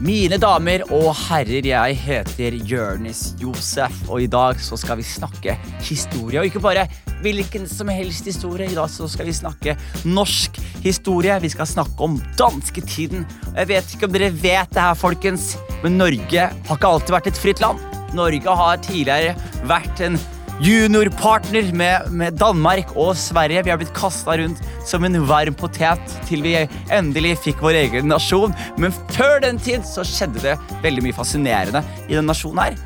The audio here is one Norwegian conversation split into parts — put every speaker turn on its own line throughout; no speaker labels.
Mine damer og herrer, jeg heter Jørnis Josef, og i dag så skal vi snakke historie. Og ikke bare hvilken som helst historie. I dag så skal vi snakke norsk historie. Vi skal snakke om dansketiden. Jeg vet ikke om dere vet det her, folkens, men Norge har ikke alltid vært et fritt land. Norge har tidligere vært en juniorpartner med, med Danmark og Sverige. Vi har blitt kasta rundt som en varm potet til vi endelig fikk vår egen nasjon. Men før den tid så skjedde det veldig mye fascinerende i den nasjonen her.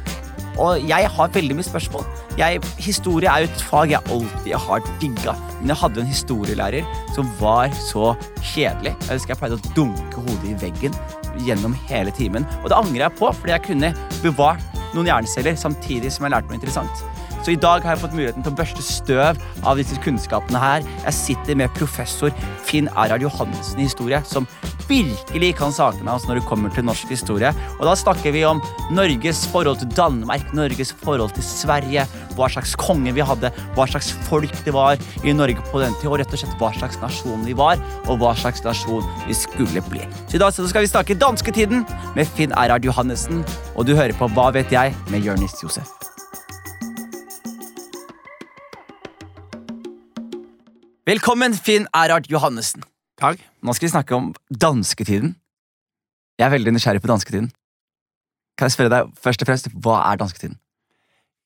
Og jeg har veldig mye spørsmål. Jeg, historie er jo et fag jeg alltid har digga. Men jeg hadde en historielærer som var så kjedelig. Jeg husker jeg pleide å dunke hodet i veggen gjennom hele timen. Og det angrer jeg på, fordi jeg kunne bevart noen hjerneceller samtidig som jeg lærte noe interessant. Så i dag har jeg fått muligheten til å børste støv av disse kunnskapene her. Jeg sitter med professor Finn Erhard Johannessen i historie, som virkelig kan sakene hans når det kommer til norsk historie. Og da snakker vi om Norges forhold til Danmark, Norges forhold til Sverige, hva slags konge vi hadde, hva slags folk det var i Norge på den tid, og rett og slett hva slags nasjon vi var, og hva slags nasjon vi skulle bli. Så i dag skal vi snakke dansketiden med Finn Erhard Johannessen, og du hører på Hva vet jeg med Jørnis Josef. Velkommen, Finn Erhard Johannessen.
Takk.
Nå skal vi snakke om dansketiden. Jeg er veldig nysgjerrig på dansketiden. Kan jeg spørre deg først og fremst, hva er dansketiden?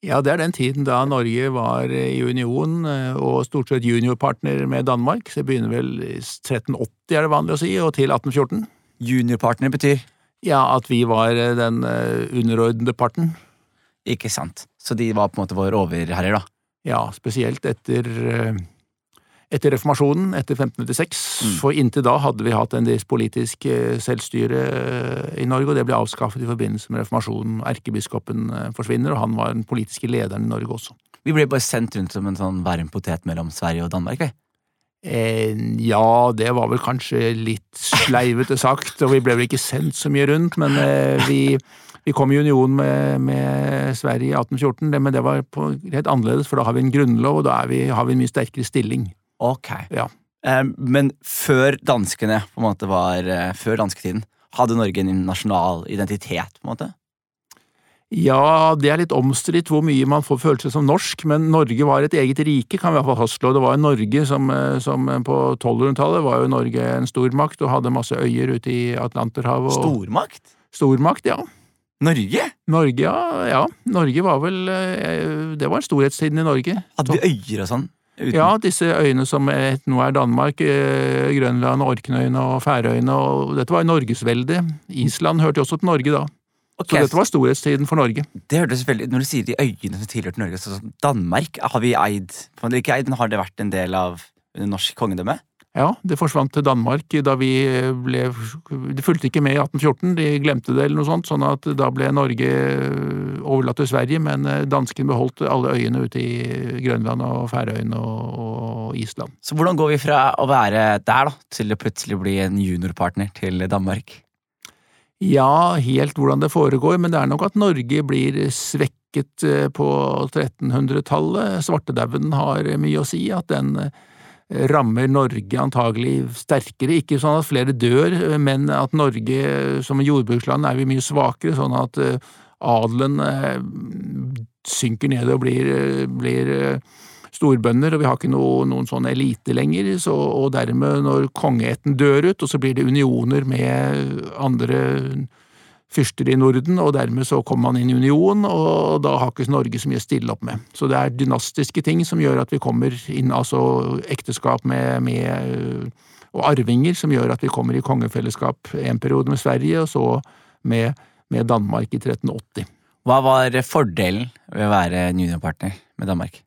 Ja, det er den tiden da Norge var i union eh, og stort sett juniorpartner med Danmark. Så det begynner vel 1380, er det vanlig å si, og til 1814.
Juniorpartner betyr
Ja, at vi var eh, den eh, underordnede parten.
Ikke sant. Så de var på en måte våre overherrer, da.
Ja, spesielt etter eh, etter reformasjonen, etter 1596,
Mm.
for inntil da hadde vi hatt en del politisk eh, selvstyre eh, i Norge, og det ble avskaffet i forbindelse med reformasjonen. Erkebiskopen eh, forsvinner, og han var den politiske lederen i Norge også.
Vi ble bare sendt rundt som en sånn varm potet mellom Sverige og Danmark. vi.
Eh, ja, det var vel kanskje litt sleivete sagt, og vi ble vel ikke sendt så mye rundt, men eh, vi, vi kom i union med, med Sverige i 1814, det, men det var på, helt annerledes, for da har vi en grunnlov, og da er vi, har vi en mye sterkere stilling.
Ok.
Ja.
Eh, men før danskene på en måte var eh, Før dansketiden, hadde Norge en nasjonal identitet, på en måte?
Ja, det er litt omstridt hvor mye man får følelse som norsk, men Norge var et eget rike, kan vi i hvert fall fastslå. Det var jo Norge som, eh, som på 1200-tallet var jo Norge en stormakt og hadde masse øyer ute i Atlanterhavet. Og...
Stormakt?
Stormakt, ja.
Norge?
Norge, ja. ja. Norge var vel Det var storhetstiden i Norge.
Hadde vi øyer og sånn? Uten-
Ja, disse øyene som eh, nå er Danmark, eh, Grønland, Orknøyene og Færøyene, og dette var norgesveldet. Island hørte jo også til Norge da.
Okay.
Så dette var storhetstiden for Norge.
Det hørtes veldig, Når du sier de øyene som tilhørte Norge, så Danmark har vi eid Ikke eid, men har det vært en del av norsk kongedømme?
Ja, det forsvant til Danmark da vi ble De fulgte ikke med i 1814, de glemte det eller noe sånt, sånn at da ble Norge overlatt til Sverige, men danskene beholdt alle øyene ute i Grønland og Færøyene og, og Island.
Så hvordan går vi fra å være der da, til å plutselig bli en juniorpartner til Danmark?
Ja, helt hvordan det foregår, men det er nok at Norge blir svekket eh, på 1300-tallet. Svartedauden har mye å si, at den rammer Norge antagelig sterkere. Ikke sånn at flere dør, men at Norge som jordbruksland er vi mye svakere, sånn at eh, adelen eh, synker ned og blir, blir eh, storbønder, og vi har ikke noe, noen sånn elite lenger, så, og dermed når kongeætten dør ut, og så blir det unioner med andre fyrster i Norden, og dermed så kommer man inn i union, og da har ikke Norge så mye å stille opp med. Så det er dynastiske ting som gjør at vi kommer inn, altså ekteskap med, med og arvinger, som gjør at vi kommer i kongefellesskap en periode med Sverige, og så med, med Danmark i 1380.
Hva var fordelen ved å være juniorpartner med Danmark?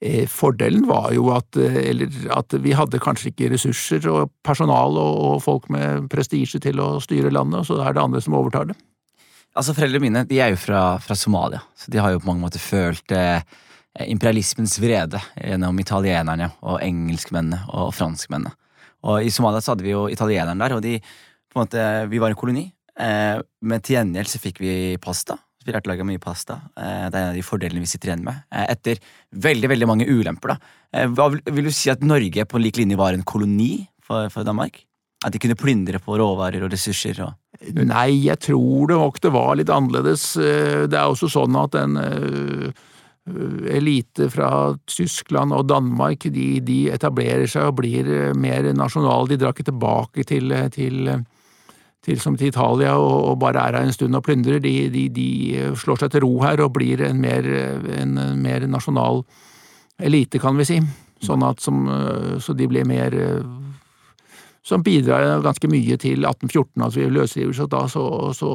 Eh, Fordelen var jo at, eh, at vi hadde kanskje ikke ressurser og personal og, og folk med prestisje til å styre landet, så er det andre som overtar det.
Altså Foreldrene mine de er jo fra, fra Somalia, så de har jo på mange måter følt eh, imperialismens vrede gjennom italienerne og engelskmennene og franskmennene. Og I Somalia så hadde vi jo italienerne der, og de, på en måte, vi var en koloni. Eh, men til gjengjeld så fikk vi pasta. Å lage mye pasta. Eh, det er en av de fordelene vi sitter igjen med. Eh, etter veldig veldig mange ulemper. da. Eh, hva vil, vil du si at Norge på lik linje var en koloni for, for Danmark? At de kunne plyndre på råvarer og ressurser? og...
Nei, jeg tror det nok det var litt annerledes. Det er også sånn at en elite fra Tyskland og Danmark, de, de, etablerer seg og blir mer nasjonale. De drar ikke tilbake til, til, til, som til Italia og, og, bare er her en stund og plyndrer. De, de, de, slår seg til ro her og blir en mer, en mer nasjonal elite, kan vi si. Sånn at som, så de blir mer som bidrar ganske mye til 1814, altså løsrivelse da, så, så,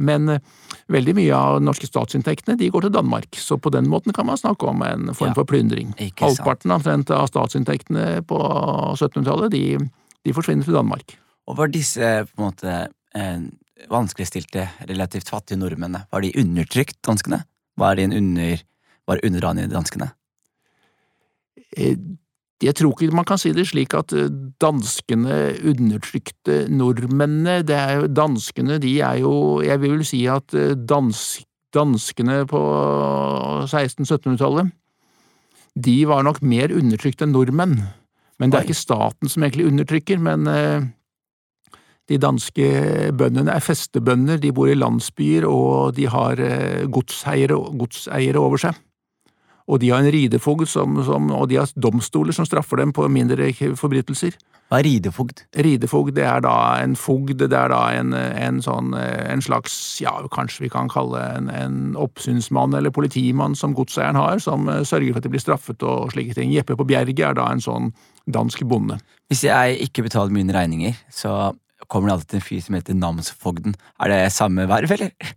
Men eh, veldig mye av norske statsinntektene de går til Danmark, så på den måten kan man snakke om en form ja, for plyndring. Halvparten av statsinntektene på 1700-tallet de, de, forsvinner til Danmark.
Og var disse på en måte eh, vanskeligstilte, relativt fattige nordmennene, var de undertrykt, danskene? Var de en under, var underdanige danskene?
Eh, jeg tror ikke man kan si det slik at eh, danskene undertrykte nordmennene. Det er jo, danskene de er jo Jeg vil si at eh, dansk, danskene på 1600-1700-tallet de var nok mer undertrykt enn nordmenn. Men det er ikke staten som egentlig undertrykker, men de danske bøndene er festebønder, de bor i landsbyer og de har godseiere, godseiere over seg og de har en ridefogd som, som, og de har domstoler som straffer dem på mindre forbrytelser.
Hva er ridefogd?
Ridefogd det er da en fogd, det er da en, en sånn en slags, ja, kanskje vi kan kalle en, en oppsynsmann eller politimann som godseieren har, som eh, sørger for at de blir straffet og slike ting. Jeppe på Bjerget er da en sånn dansk bonde.
Hvis jeg ikke betaler mine regninger, så kommer det alltid en fyr som heter namsfogden. Er det samme verv, eller?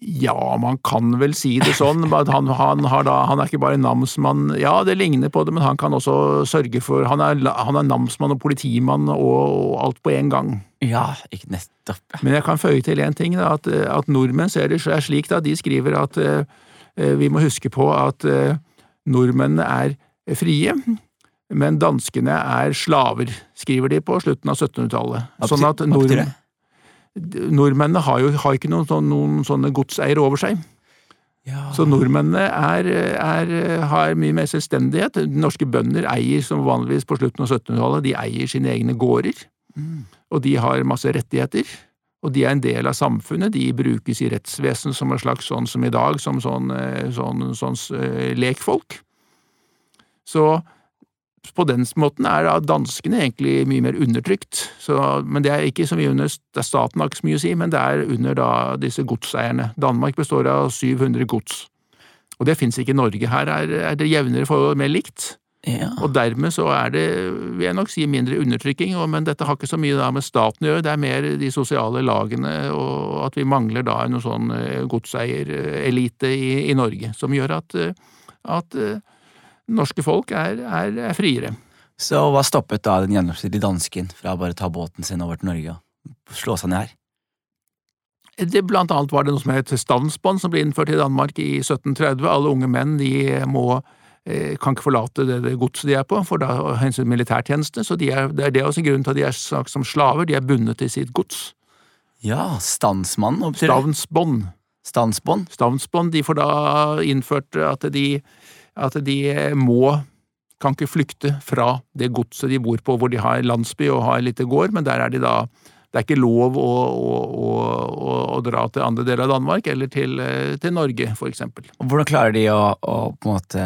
Ja, man kan vel si det sånn. Han, han, da, han, er ikke bare namsmann Ja, det ligner på det, men han kan også sørge for Han er, han er namsmann og politimann og, og, alt på en gang.
Ja, ikke nettopp.
Men jeg kan føye til én ting, da, at, at, nordmenn ser det er slik. da, De skriver at uh, vi må huske på at uh, nordmennene er frie. Men danskene er slaver, skriver de på slutten av 1700-tallet. Sånn at nord, Nordmennene har jo har ikke noen, noen sånne godseiere over seg. Ja. Så nordmennene er, er, har mye mer selvstendighet. Norske bønder eier, som vanligvis på slutten av 1700-tallet, de eier sine egne gårder. Mm. Og de har masse rettigheter. Og de er en del av samfunnet. De brukes i rettsvesenet som en slags sånn som i dag, som sånn, eh, sånn, sånn, sånn lekfolk. Så på den måten er da danskene egentlig mye mer undertrykt, så, men det er ikke så mye under er staten har ikke så mye å si, men det er under da disse godseierne. Danmark består av 700 gods, og det fins ikke i Norge. Her er, er det jevnere forhold, mer likt. Ja. Og dermed så er det, vil jeg nok si, mindre undertrykking, men dette har ikke så mye da med staten å gjøre, det er mer de sosiale lagene, og at vi mangler da en sånn eh, godseierelite i, i Norge, som gjør at, eh, at eh, norske folk er, er, er, friere.
Så hva stoppet da den gjennomsnittlige dansken fra å bare ta båten sin over til Norge og slå seg ned her?
Det, blant annet var det noe som het stavnsbånd, som ble innført i Danmark i 1730. Alle unge menn de må, eh, kan ikke forlate det, det godset de er på, for da hensyn til militærtjeneste. Så de er, det er det også grunnen til at de er sagt som slaver. De er bundet til sitt gods.
Ja, stansmann,
hva betyr det? Stavnsbånd.
Stansbånd?
Stavnsbånd. De får da innført at de at de må kan ikke flykte fra det godset de bor på, hvor de har landsby og har lite gård, men der er de da det er ikke lov å, å, å, å dra til andre deler av Danmark eller til, til Norge, for eksempel.
Hvordan klarer de å på en måte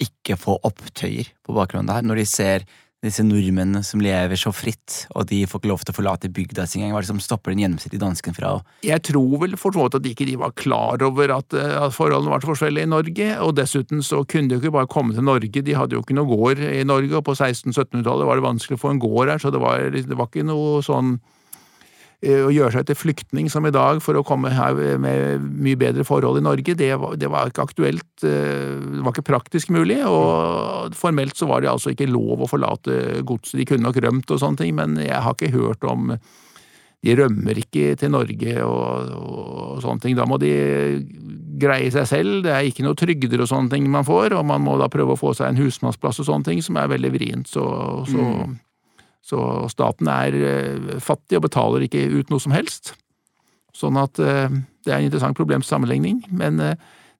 ikke få opptøyer på bakgrunnen der, når de ser disse nordmennene som lever så fritt, og de får ikke lov til å forlate bygda si engang? Hva er det som stopper den gjennomsnittlige dansken fra å
Jeg tror vel for så vidt at de ikke var klar over at, eh, at, forholdene var så forskjellige i Norge, og dessuten så kunne de jo ikke bare komme til Norge, de hadde jo ikke noe gård i Norge, og på 1600-1700-tallet var det vanskelig å få en gård her, så det var, det var ikke noe sånn å gjøre seg til flyktning som i dag for å komme her med mye bedre forhold i Norge, det var, det var, ikke aktuelt, eh, det var ikke praktisk mulig, og formelt så var det altså ikke lov å forlate godset. De kunne nok rømt og sånne ting, men jeg har ikke hørt om De rømmer ikke til Norge og, og sånne ting. Da må de greie seg selv, det er ikke noe trygder og sånne ting man får, og man må da prøve å få seg en husmannsplass og sånne ting, som er veldig vrient. Så, så mm. Så staten er eh, fattig og betaler ikke ut noe som helst. Sånn at eh, det er en interessant problemsammenligning. Men eh,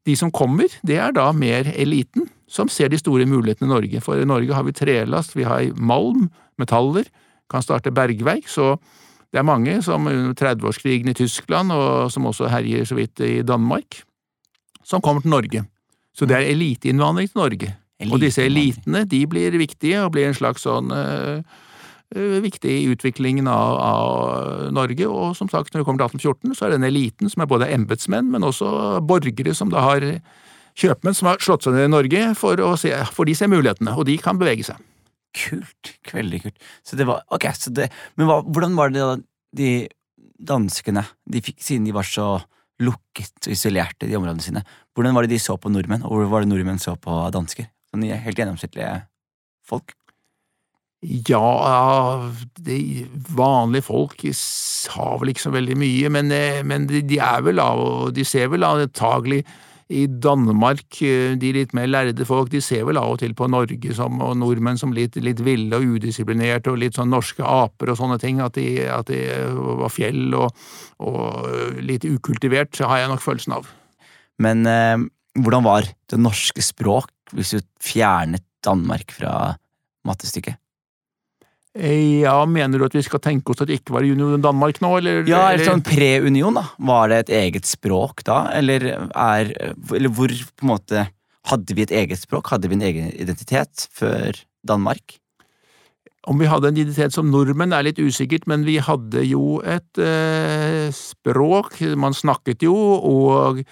de som kommer, det er da mer eliten. som ser de store mulighetene i Norge. For i Norge har vi trelast, vi har malm, metaller, kan starte bergverk. Så det er mange som under 30-årskrigen i Tyskland, og som også herjer så vidt i Danmark, som kommer til Norge. Så det er eliteinnvandring til Norge. Og disse elitene de blir viktige og blir en slags sånn viktig i utviklingen av, av, Norge. Og som sagt, når vi kommer til 1814, så er denne eliten som er både embetsmenn, men også borgere som da har kjøpmenn som har slått seg ned i Norge for, å se, for de ser mulighetene, og de kan bevege seg.
Kult. Veldig kult. Så det var, ok, så det, Men hva, hvordan var det da de danskene, de fikk, siden de var så lukket og isolerte i de områdene sine, hvordan var det de så på nordmenn, og hvordan var det nordmenn så på dansker? Sånn helt gjennomsnittlige folk?
Ja, de vanlige folk har vel ikke så veldig mye, men, eh, men de, er vel av, og de ser vel antagelig i Danmark, eh, de litt mer lærde folk, de ser vel av og til på Norge som, og nordmenn som litt, litt ville og udisiplinerte og litt sånn norske aper og sånne ting, at de, at de var fjell og, og, litt ukultivert, har jeg nok følelsen av.
Men eh, hvordan var det norske språk hvis du fjernet Danmark fra mattestykket?
Ja, Mener du at vi skal tenke oss at det ikke var i Danmark nå, eller?
Ja, eller sånn pre-union, da. Var det et eget språk da, eller er Eller hvor på en måte Hadde vi et eget språk? Hadde vi en egen identitet før Danmark?
Om vi hadde en identitet som nordmenn er litt usikkert, men vi hadde jo et eh, språk. Man snakket jo, og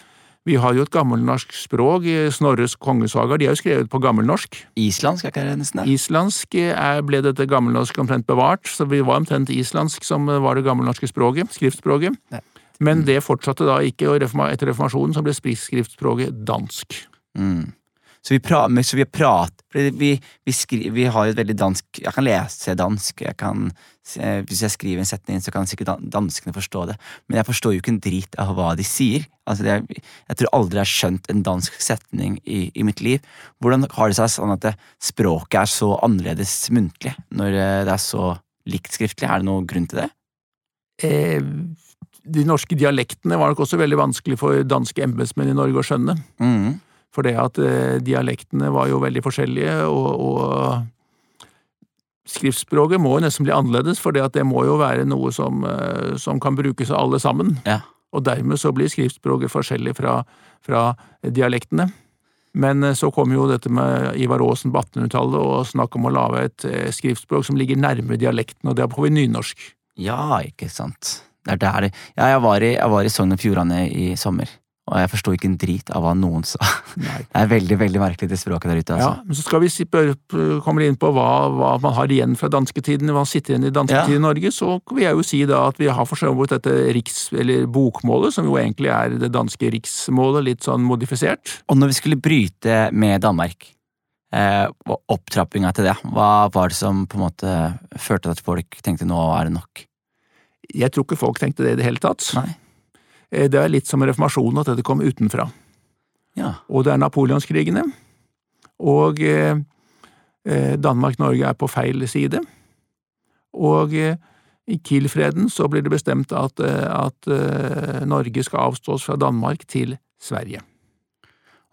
vi har jo et gammelnorsk språk, Snorres kongesagaer, de er jo skrevet på gammelnorsk.
Islandsk er ikke det nesten?
Islandsk er, ble dette gammelnorsk omtrent bevart, så vi var omtrent islandsk som var det gammelnorske språket, skriftspråket. Nei. Men det fortsatte da ikke, og etter reformasjonen så ble skriftspråket dansk.
Mm. Så vi, pra, så vi har prat vi, vi, skri, vi, har jo et veldig dansk Jeg kan lese dansk. Jeg kan, hvis jeg skriver en setning, så kan sikkert danskene forstå det. Men jeg forstår jo ikke en drit av hva de sier. Altså det, jeg tror aldri jeg har skjønt en dansk setning i, i, mitt liv. Hvordan har det seg sånn at det, språket er så annerledes muntlig når det er så likt skriftlig? Er det noen grunn til det?
Eh, de norske dialektene var nok også veldig vanskelig for danske embetsmenn i Norge å skjønne. Mm. For det at eh, dialektene var jo veldig forskjellige, og, og skriftspråket må jo nesten bli annerledes, for det, det må jo være noe som, eh, som kan brukes av alle sammen. Ja. Og dermed så blir skriftspråket forskjellig fra, fra dialektene. Men eh, så kom jo dette med Ivar Aasen på 1800-tallet og snakk om å lage et skriftspråk som ligger nærme dialekten, og det er på nynorsk.
Ja, ikke sant. Det er der det Ja, jeg var i, jeg var i Sogn og Fjordane i sommer. Og jeg forsto ikke en drit av hva noen sa. Nei. Det er veldig veldig merkelig, det språket der ute. Altså.
Ja, men Så skal vi komme inn på hva, hva, man har igjen fra dansketiden, hva sitter igjen i dansketiden ja. i Norge. Så vil jeg jo si da at vi har forsømt dette riks, eller bokmålet, som jo egentlig er det danske riksmålet, litt sånn modifisert.
Og når vi skulle bryte med Danmark, eh, opptrappinga til det, hva var det som på en måte førte til at folk tenkte nå er det nok?
Jeg tror ikke folk tenkte det i det hele tatt.
Nei.
Eh, det er litt som reformasjonen, at dette kom utenfra.
Ja.
Og det er napoleonskrigene. Og eh, eh, Danmark-Norge er på feil side. Og i Kiel-freden så blir det bestemt at, at Norge skal avstås fra Danmark til Sverige.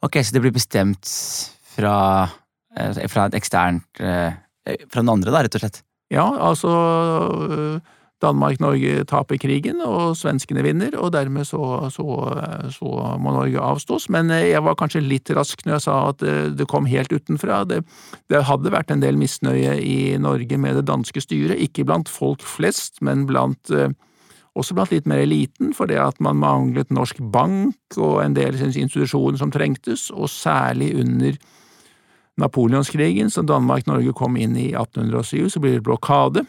Ok, så det blir bestemt fra, fra et eksternt Fra den andre, da, rett og slett?
Ja, altså Danmark-Norge taper krigen, og svenskene vinner, og dermed så, så, så, må Norge avstås. Men eh, jeg var kanskje litt rask når jeg sa at eh, det kom helt utenfra. Det, det hadde vært en del misnøye i Norge med det danske styret, ikke blant folk flest, men blant eh, også blant litt mer eliten, for det at man manglet norsk bank og en del institusjoner som trengtes, og særlig under Napoleonskrigen, som Danmark-Norge kom inn i 1807, så blir det blokade.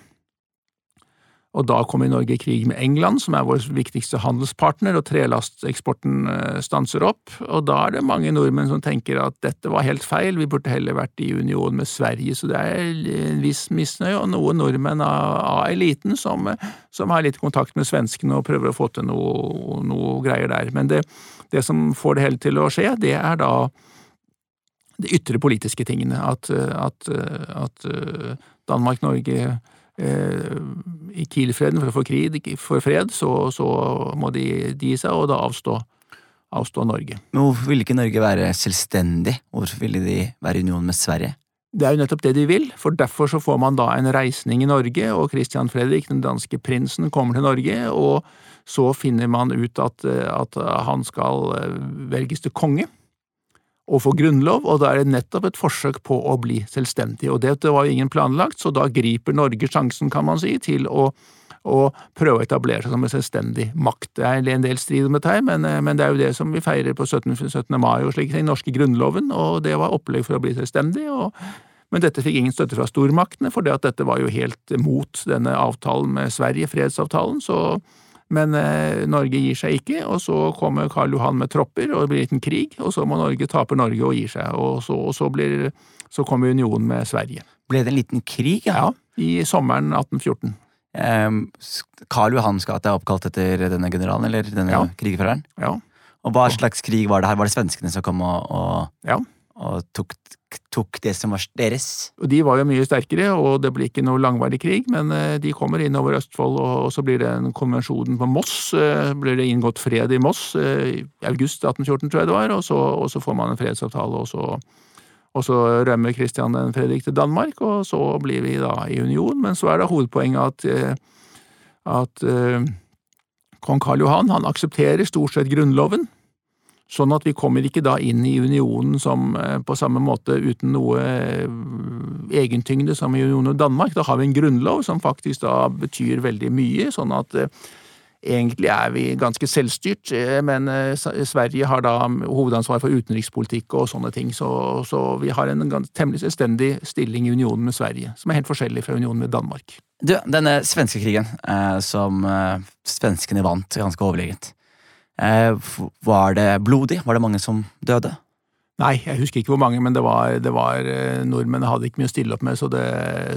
Og da kommer Norge i krig med England, som er vår viktigste handelspartner, og trelasteksporten eh, stanser opp. Og da er det mange nordmenn som tenker at dette var helt feil, vi burde heller vært i union med Sverige. Så det er en viss misnøye, og noen nordmenn av, av eliten som, som, har litt kontakt med svenskene og prøver å få til noe, noe greier der. Men det, det som får det hele til å skje, det er da de ytre politiske tingene. At, at, at Danmark-Norge i Kiel-freden for å få krig, for fred, så, så må de, de gi seg, og da avstå, avstå Norge.
Men hvorfor ville ikke Norge være selvstendig? Hvorfor ville de være i union med Sverige?
Det er jo nettopp det de vil, for derfor så får man da en reisning i Norge, og Christian Fredrik, den danske prinsen, kommer til Norge, og så finner man ut at, at han skal eh, velges til konge og få grunnlov, og da er det nettopp et forsøk på å bli selvstendig, og dette var jo ingen planlagt, så da griper Norge sjansen, kan man si, til å og prøve å etablere seg som en selvstendig makt. Det er en del strid om dette, men, eh, men, det er jo det som vi feirer på 17. 17. mai og slik, den norske grunnloven, og det var opplegg for å bli selvstendig. og men dette fikk ingen støtte fra stormaktene, for dette var jo helt mot denne avtalen med Sverige, fredsavtalen, så men eh, Norge gir seg ikke, og så kommer Karl Johan med tropper, og det blir en liten krig, og så må Norge tape Norge og gir seg, og så, og så, blir, så kommer unionen med Sverige.
Ble det en liten krig?
Ja, ja i sommeren 1814.
Karl Johan skal at er oppkalt etter denne generalen, eller denne
ja.
krigføreren?
Ja.
Og hva slags krig var det her? Var det svenskene som kom og, og,
ja.
Og tok, tok, det som var deres?
De var jo mye sterkere, og det ble ikke noe langvarig krig, men eh, de kommer inn over Østfold, og, så blir det en konvensjon på Moss. Eh, blir det inngått fred i Moss eh, i august 1814, tror jeg det var, og så, og så får man en fredsavtale, og så og så rømmer Kristian Fredrik til Danmark, og så blir vi da i union. Men så er det hovedpoenget at, at kong Karl Johan han aksepterer stort sett Grunnloven, sånn at vi kommer ikke da inn i unionen som uh, på samme måte uten noe uh, egentyngde som i unionen med Danmark. Da har vi en grunnlov som faktisk da betyr veldig mye, sånn at Egentlig er vi ganske selvstyrt, eh, men eh, Sverige har da hovedansvar for utenrikspolitikk og sånne ting, så, så vi har en temmelig selvstendig stilling i unionen med Sverige, som er helt forskjellig fra unionen med Danmark.
Du, denne svenskekrigen, eh, som eh, svenskene vant ganske overlegent, eh, var det blodig? Var det mange som døde?
Nei, jeg husker ikke hvor mange, men det var, det var eh, nordmennene hadde ikke mye å stille opp med, så det,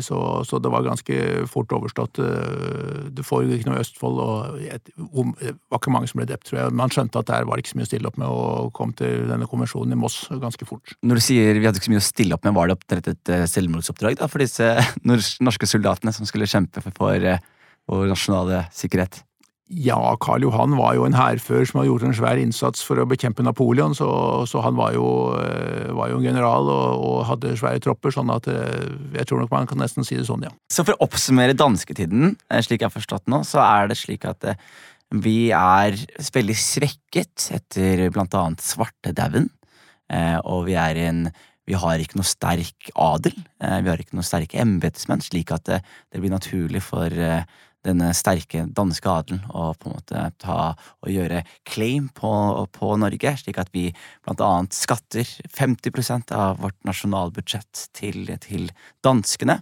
så, så det var ganske fort overstått. Eh, det foregikk ikke noe i Østfold, og det var ikke mange som ble drept, tror jeg. Man skjønte at der var det ikke så mye å stille opp med, og kom til denne konvensjonen i Moss ganske fort.
Når du sier vi hadde ikke så mye å stille opp med, var det opprettet et eh, selvmordsoppdrag da, for disse norske soldatene som skulle kjempe for vår nasjonale sikkerhet?
Ja, Karl Johan var jo en hærfører som hadde gjort en svær innsats for å bekjempe Napoleon, så, så han var jo, eh, var jo, en general og, og, hadde svære tropper, sånn at eh, jeg tror nok man kan nesten si det sånn, ja.
Så for å oppsummere dansketiden, eh, slik jeg har forstått nå, så er det slik at vi er veldig svekket etter blant annet svartedauden, og vi er en vi har ikke noe sterk adel, vi har ikke noe sterke embetsmenn, slik at det blir naturlig for denne sterke danske adelen og på en måte ta og gjøre claim på, på Norge, slik at vi blant annet skatter 50% av vårt nasjonalbudsjett til, til danskene.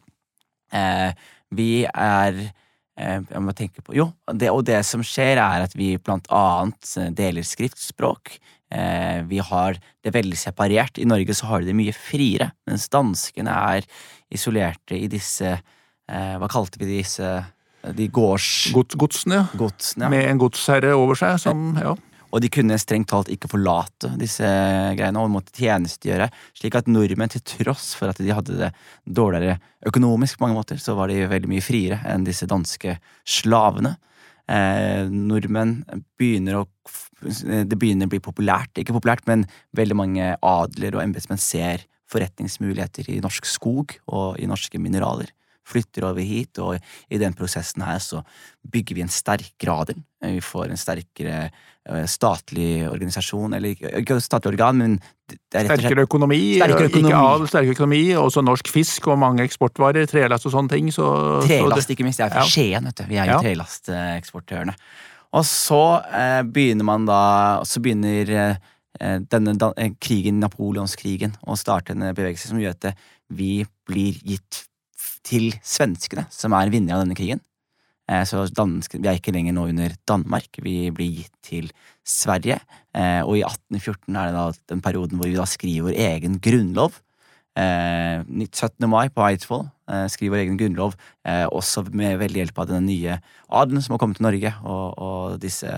Eh, vi er eh, jeg må tenke på, jo, det, og det som skjer, er at vi blant annet deler skriftspråk. Eh, vi har det veldig separert. I Norge så har de det mye friere, mens danskene er isolerte i disse eh, Hva kalte vi disse de gårds...
Gods, godsene,
godsene,
ja. Med en godsherre over seg, som ja.
Og de kunne strengt talt ikke forlate disse greiene og måtte tjenestegjøre. Slik at nordmenn, til tross for at de hadde det dårligere økonomisk på mange måter, så var de veldig mye friere enn disse danske slavene. Eh, nordmenn begynner å Det begynner å bli populært, ikke populært, men veldig mange adler og embetsmenn ser forretningsmuligheter i norsk skog og i norske mineraler flytter over hit, og i den prosessen her så bygger vi en sterkere adel. Vi får en sterkere eh, statlig organisasjon, eller ikke statlig organ, men
Sterkere økonomi, sterkere økonomi. ikke adel, sterkere økonomi, også norsk fisk og mange eksportvarer, trelast og sånne ting. Så,
trelast, ikke minst. Jeg er fra ja. Skien, vet du. Vi er jo ja. trelasteksportørene. Og så eh, begynner man da Så begynner eh, denne eh, krigen, napoleonskrigen, å starte en bevegelse som gjør at vi blir gitt til svenskene, som er vinnere av denne krigen. Eh, så danske, vi er ikke lenger nå under Danmark, vi blir gitt til Sverige. Eh, og i 1814 er det da den perioden hvor vi da skriver vår egen grunnlov. 17. Eh, mai på Eidsvoll skriver vår egen grunnlov, også med veldig hjelp av den nye adelen som har kommet til Norge, og, og disse,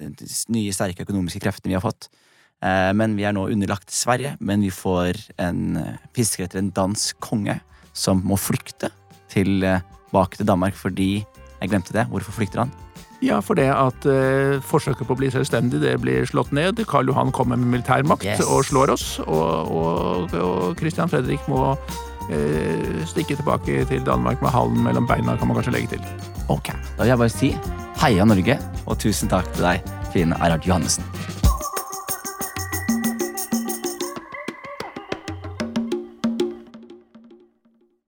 disse, nye, sterke økonomiske kreftene vi har fått. Men vi er nå underlagt Sverige, men vi får en fisker etter en dansk konge som må flykte tilbake til Danmark fordi Jeg glemte det. Hvorfor flykter han?
Ja, for det at eh, forsøket på å bli selvstendig det blir slått ned. Karl Johan kommer med militærmakt
Yes.
og slår oss, og, og, og Christian Fredrik må eh, stikke tilbake til Danmark med halen mellom beina, kan man kanskje legge til.
Ok, Da vil jeg bare si heia Norge, og tusen takk til deg, Fine Erhard Johannessen.